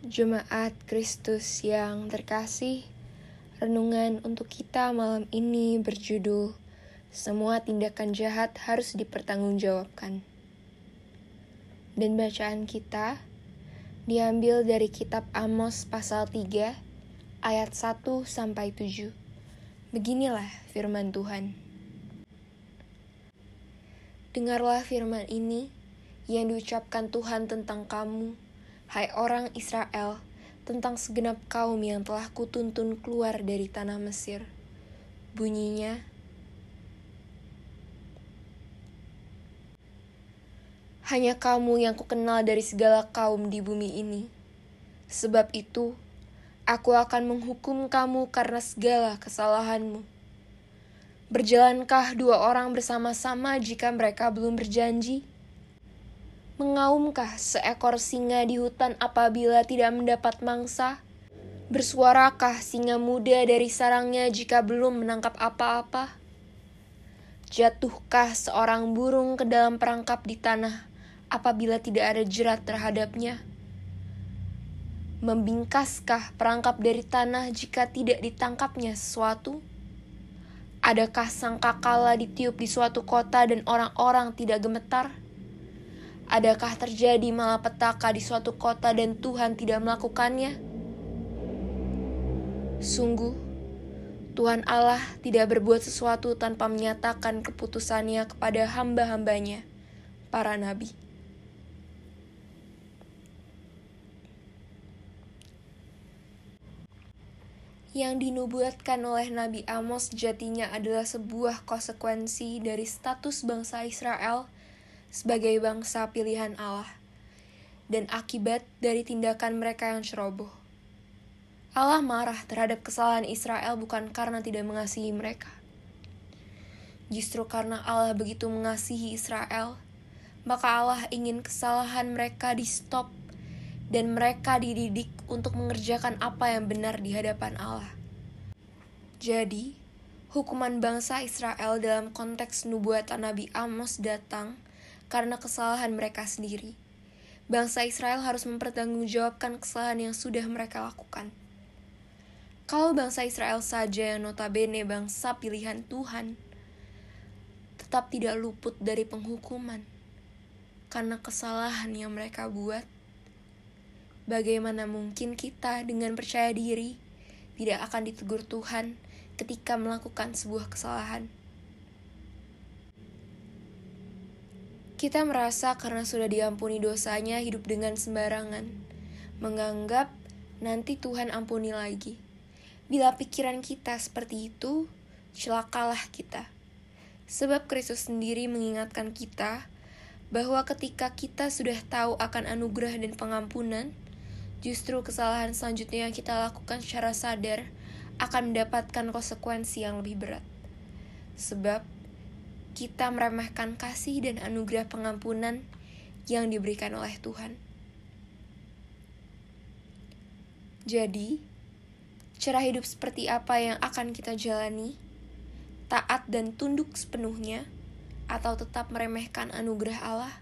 Jemaat Kristus yang terkasih, renungan untuk kita malam ini berjudul Semua tindakan jahat harus dipertanggungjawabkan. Dan bacaan kita diambil dari kitab Amos pasal 3 ayat 1 sampai 7. Beginilah firman Tuhan. Dengarlah firman ini yang diucapkan Tuhan tentang kamu hai orang Israel, tentang segenap kaum yang telah kutuntun keluar dari tanah Mesir. Bunyinya, Hanya kamu yang kukenal dari segala kaum di bumi ini. Sebab itu, aku akan menghukum kamu karena segala kesalahanmu. Berjalankah dua orang bersama-sama jika mereka belum berjanji? Mengaumkah seekor singa di hutan apabila tidak mendapat mangsa? Bersuarakah singa muda dari sarangnya jika belum menangkap apa-apa? Jatuhkah seorang burung ke dalam perangkap di tanah apabila tidak ada jerat terhadapnya? Membingkaskah perangkap dari tanah jika tidak ditangkapnya sesuatu? Adakah sangkakala ditiup di suatu kota dan orang-orang tidak gemetar? Adakah terjadi malapetaka di suatu kota dan Tuhan tidak melakukannya? Sungguh, Tuhan Allah tidak berbuat sesuatu tanpa menyatakan keputusannya kepada hamba-hambanya, para nabi. Yang dinubuatkan oleh Nabi Amos jatinya adalah sebuah konsekuensi dari status bangsa Israel – sebagai bangsa pilihan Allah dan akibat dari tindakan mereka yang ceroboh. Allah marah terhadap kesalahan Israel bukan karena tidak mengasihi mereka. Justru karena Allah begitu mengasihi Israel, maka Allah ingin kesalahan mereka di stop dan mereka dididik untuk mengerjakan apa yang benar di hadapan Allah. Jadi, hukuman bangsa Israel dalam konteks nubuatan Nabi Amos datang karena kesalahan mereka sendiri. Bangsa Israel harus mempertanggungjawabkan kesalahan yang sudah mereka lakukan. Kalau bangsa Israel saja yang notabene bangsa pilihan Tuhan, tetap tidak luput dari penghukuman karena kesalahan yang mereka buat. Bagaimana mungkin kita dengan percaya diri tidak akan ditegur Tuhan ketika melakukan sebuah kesalahan? Kita merasa karena sudah diampuni dosanya hidup dengan sembarangan, menganggap nanti Tuhan ampuni lagi. Bila pikiran kita seperti itu, celakalah kita. Sebab Kristus sendiri mengingatkan kita bahwa ketika kita sudah tahu akan anugerah dan pengampunan, justru kesalahan selanjutnya yang kita lakukan secara sadar akan mendapatkan konsekuensi yang lebih berat. Sebab kita meremehkan kasih dan anugerah pengampunan yang diberikan oleh Tuhan. Jadi, cara hidup seperti apa yang akan kita jalani? Taat dan tunduk sepenuhnya, atau tetap meremehkan anugerah Allah?